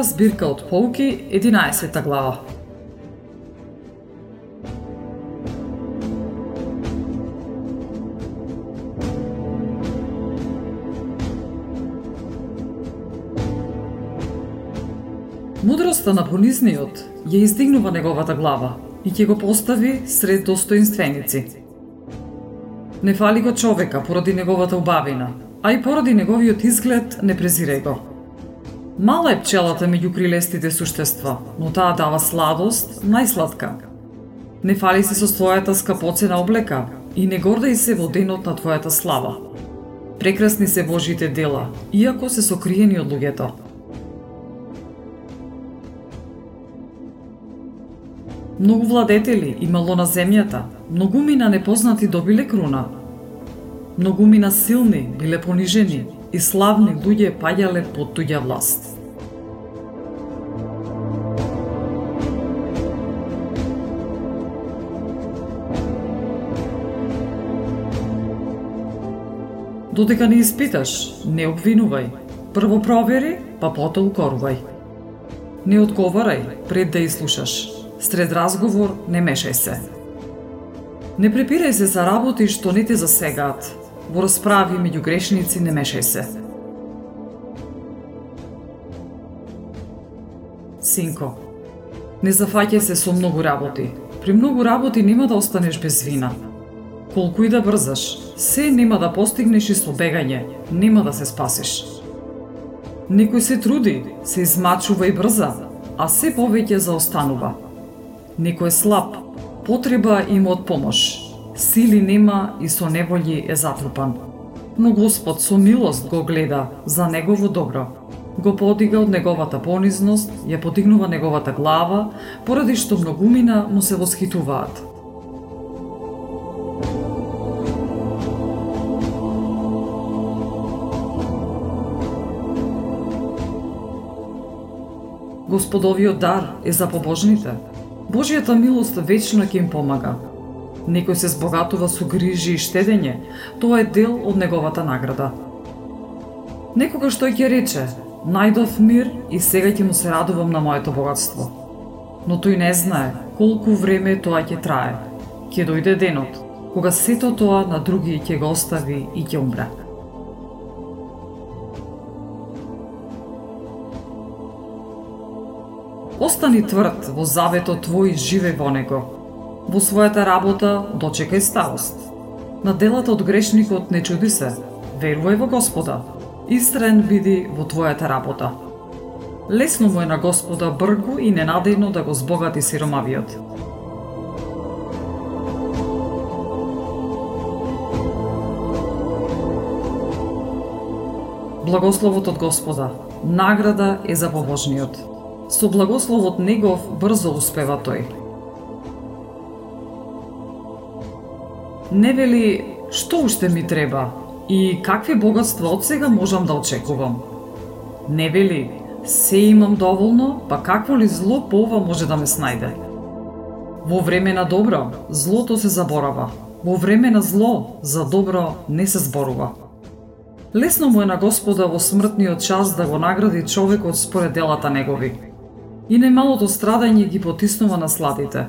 Прва збирка од полки, 11 глава. Мудроста на понизниот ја издигнува неговата глава и ќе го постави сред достоинственици. Не фали го човека поради неговата убавина, а и поради неговиот изглед не презирај го. Мала е пчелата меѓу крилестите суштества, но таа дава сладост, најсладка. Не фали се со својата скапоцена облека и не гордај се во денот на твојата слава. Прекрасни се Божите дела, иако се сокриени од луѓето. Многу владетели имало на земјата, многумина непознати добиле круна. Многумина силни биле понижени и славни луѓе паѓале под туѓа власт. Додека не испиташ, не обвинувај. Прво провери, па потоа укорувај. Не одговарај пред да изслушаш. Сред разговор не мешај се. Не препирај се за работи што не те засегаат, во расправи меѓу грешници не мешај се. Синко, не зафаќај се со многу работи. При многу работи нема да останеш без вина. Колку и да брзаш, се нема да постигнеш и со бегање, нема да се спасиш. Некој се труди, се измачува и брза, а се повеќе заостанува. Некој е слаб, потреба има од помош, сили нема и со неволји е затрупан. Но Господ со милост го гледа за негово добро. Го подига од неговата понизност, ја подигнува неговата глава, поради што многумина му се восхитуваат. Господовиот дар е за побожните. Божијата милост вечно ќе им помага. Некој се збогатува со грижи и штедење, тоа е дел од неговата награда. Некогаш тој ќе рече, најдов мир и сега ќе му се радувам на моето богатство. Но тој не знае колку време тоа ќе трае. Ќе дојде денот, кога сето тоа на други ќе го остави и ќе умре. Остани тврд во заветот твој живе во него, Во својата работа дочекај старост. На делата од грешникот не чуди се, верувај во Господа. Истрен биди во твојата работа. Лесно му е на Господа бргу и ненадејно да го збогати сиромавиот. Благословот од Господа, награда е за побожниот. Со благословот негов брзо успева тој. Не вели што уште ми треба и какви богатства од сега можам да очекувам. Не вели се имам доволно, па какво ли зло по ова може да ме снајде. Во време на добро, злото се заборава. Во време на зло, за добро не се зборува. Лесно му е на Господа во смртниот час да го награди човекот според делата негови. И најмалото страдање ги потиснува на сладите.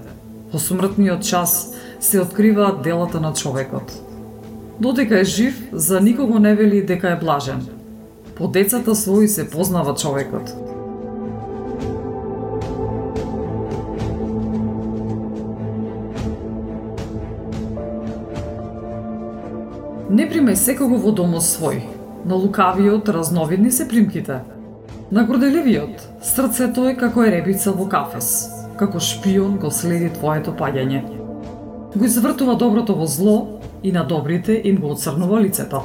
Во смртниот час се откриваат делата на човекот. Додека е жив, за никого не вели дека е блажен. По децата своји се познава човекот. Не примај секого во домот свој. На лукавиот разновидни се примките. На горделивиот срцето е како е ребица во кафес. Како шпион го следи твоето паѓање го извртува доброто во зло и на добрите им го оцрнува лицето.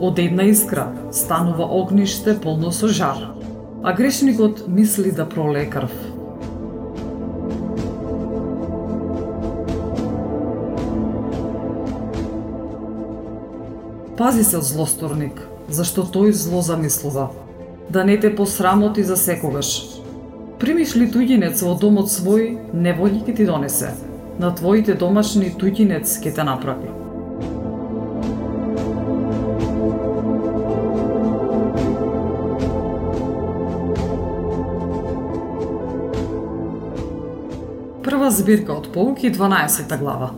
Од една искра станува огниште полно со жар, а грешникот мисли да пролее крв. Пази се од злосторник, зашто тој зло замислува. Да не те посрамоти за секогаш. Примиш ли туѓинец во домот свој, неволјки ти донесе. На твоите домашни туѓинец ќе те направи. Прва збирка од Поуки, 12 глава.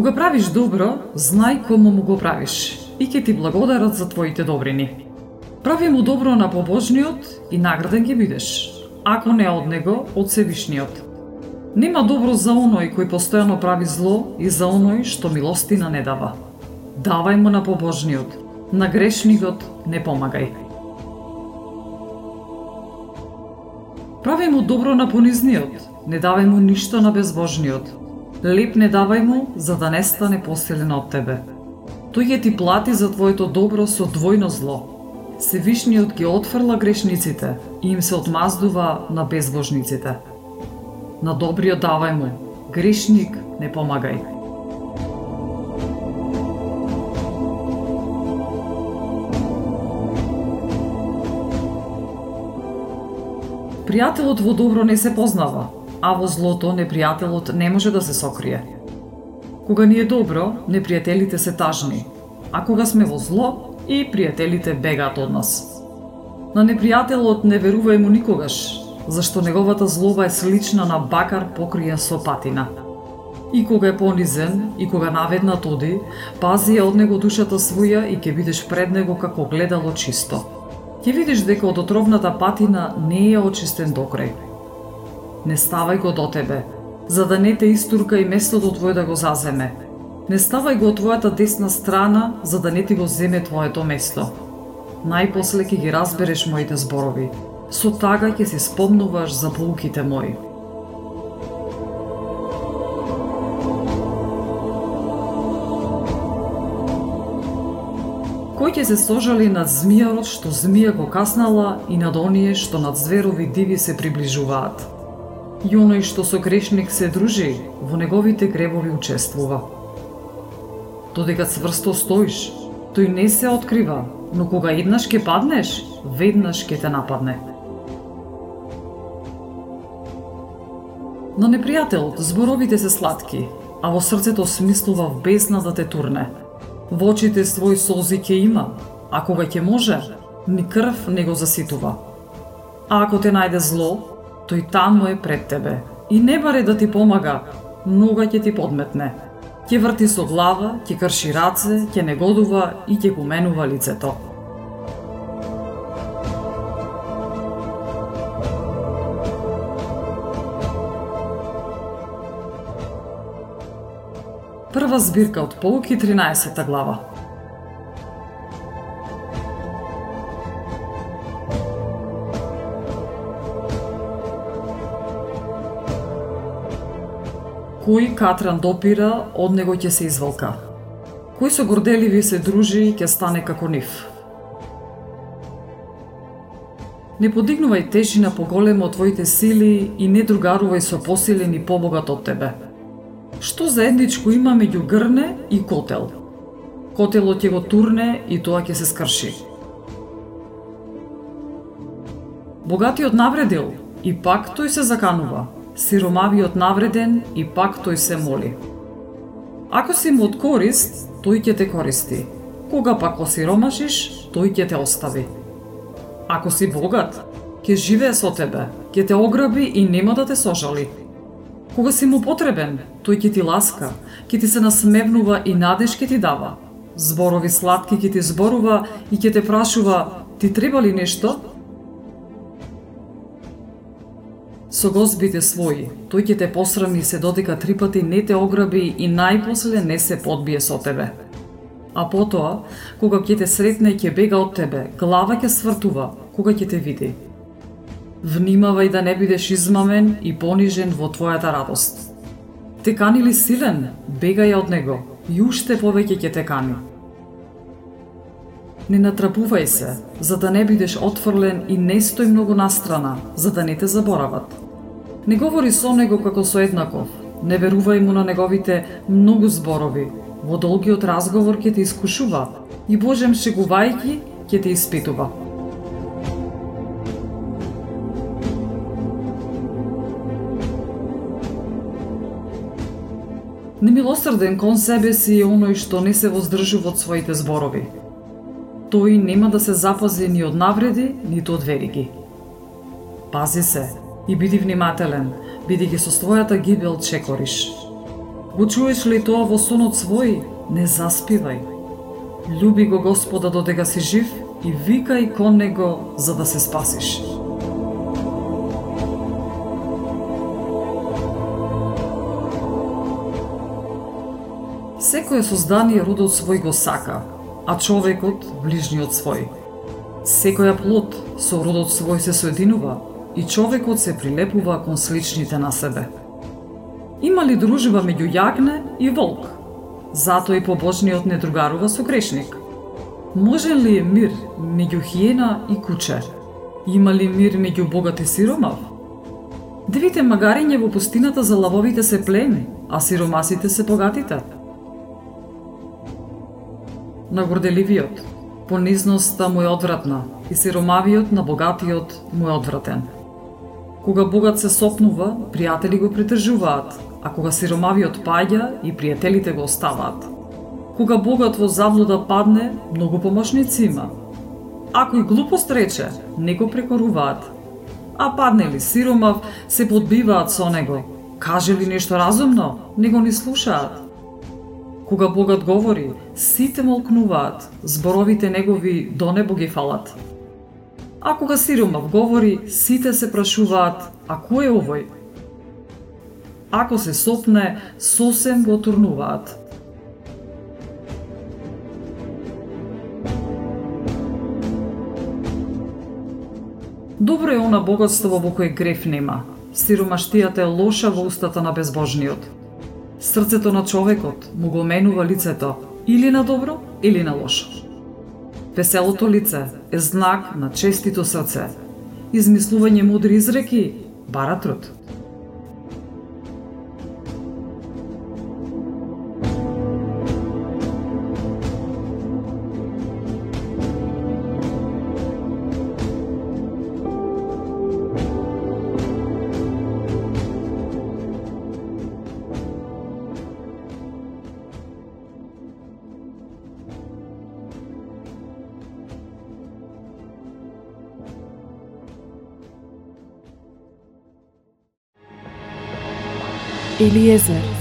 Кога правиш добро, знај кому му го правиш и ќе ти благодарат за твоите добрини. Прави му добро на побожниот и награден ќе бидеш, ако не од него, од Севишниот. Нема добро за оној кој постојано прави зло и за оној што милостина не дава. Давај му на побожниот, на грешникот не помагај. Прави му добро на понизниот, не давај му ништо на безбожниот, Леп не давај му, за да не стане посилен од тебе. Тој ќе ти плати за твоето добро со двојно зло. Севишниот ги отфрла грешниците и им се отмаздува на безбожниците. На добриот давај му, грешник не помагај. Пријателот во добро не се познава, а во злото непријателот не може да се сокрие. Кога ни е добро, непријателите се тажни, а кога сме во зло, и пријателите бегаат од нас. На непријателот не верувај му никогаш, зашто неговата злоба е слична на бакар покриен со патина. И кога е понизен, и кога наведнат оди, пази ја од него душата своја и ќе бидеш пред него како гледало чисто. Ќе видиш дека од отровната патина не е очистен до крај. Не ставај го до тебе, за да не те истурка и местото твое да го заземе. Не ставај го од твојата десна страна, за да не ти го земе твоето место. Најпосле ќе ги разбереш моите зборови. Со тага ќе се спомнуваш за полуките мои. Кој ќе се сожали над змијарот што змија го каснала и над оние што над зверови диви се приближуваат? И оној што со грешник се дружи, во неговите гревови учествува. Додека цврсто стоиш, тој не се открива, но кога еднаш ке паднеш, веднаш ке те нападне. На непријател зборовите се сладки, а во срцето смислува в бездна да те турне. Во очите свој солзи ќе има, а кога ќе може, ни крв не го заситува. А ако те најде зло, тој таму е пред тебе и не баре да ти помага, нога ќе ти подметне. Ќе врти со глава, ќе крши раце, ќе негодува и ќе поменува лицето. Прва збирка од Полуки 13 глава. Кој катран допира, од него ќе се изволка. Кој со горделиви се дружи, ќе стане како нив. Не подигнувај тежина поголема од твоите сили и не другарувај со посилен и побогат од тебе. Што заедничко има меѓу грне и котел? Котелот ќе го турне и тоа ќе се скрши. Богатиот навредил и пак тој се заканува, сиромавиот навреден и пак тој се моли. Ако си му од корист, тој ќе те користи. Кога пак осиромашиш, тој ќе те остави. Ако си богат, ќе живее со тебе, ќе те ограби и нема да те сожали. Кога си му потребен, тој ќе ти ласка, ќе ти се насмевнува и надеж ќе ти дава. Зборови сладки ќе ти зборува и ќе те прашува, ти треба ли нешто? Со гозбите своји, тој ќе те посрами се додека три пати не те ограби и најпосле не се подбие со тебе. А потоа, кога ќе те сретне ќе бега од тебе, глава ќе свртува, кога ќе те види. Внимавај да не бидеш измамен и понижен во твојата радост. Те кани ли силен, бегај од него и уште повеќе ќе те кани. Не натрапувај се, за да не бидеш отфрлен и не стој многу настрана, за да не те заборават. Не говори со него како со еднаков, не верувај му на неговите многу зборови, во долгиот разговор ќе те искушува и Божем шегувајки ќе те испитува. Немилосрден кон себе си е оној што не се воздржува од своите зборови. Тој нема да се запази ни од навреди, ниту од вериги. Пази се и биди внимателен, бидејќи со својата гибел чекориш. Го чуеш ли тоа во сонот свој, не заспивај. Люби го Господа додека си жив и викај кон Него за да се спасиш. Секое создание родот свој го сака, а човекот ближниот свој. Секоја плод со родот свој се соединува и човекот се прилепува кон сличните на себе. Има ли дружба меѓу јагне и волк? Затоа и побожниот не другарува со грешник. Може ли е мир меѓу хиена и куче? Има ли мир меѓу богат и сиромав? Девите магариња во пустината за лавовите се плени, а сиромасите се богатите на горделивиот. Понизноста му е одвратна и сиромавиот на богатиот му е одвратен. Кога богат се сопнува, пријатели го притежуваат, а кога сиромавиот паѓа и пријателите го оставаат. Кога богат во заблуда падне, многу помошници има. Ако и глупост рече, не го прекоруваат. А падне ли сиромав, се подбиваат со него. Каже ли нешто разумно, не го ни слушаат. Кога Богот говори, сите молкнуваат, зборовите негови до небо ги фалат. А кога Сиромав говори, сите се прашуваат, а кој е овој? Ако се сопне, сосем го турнуваат. Добро е она богатство во кое греф нема. Сиромаштијата е лоша во устата на безбожниот. Срцето на човекот му го менува лицето или на добро, или на лошо. Веселото лице е знак на честито срце. Измислување мудри изреки бара труд. Eliezer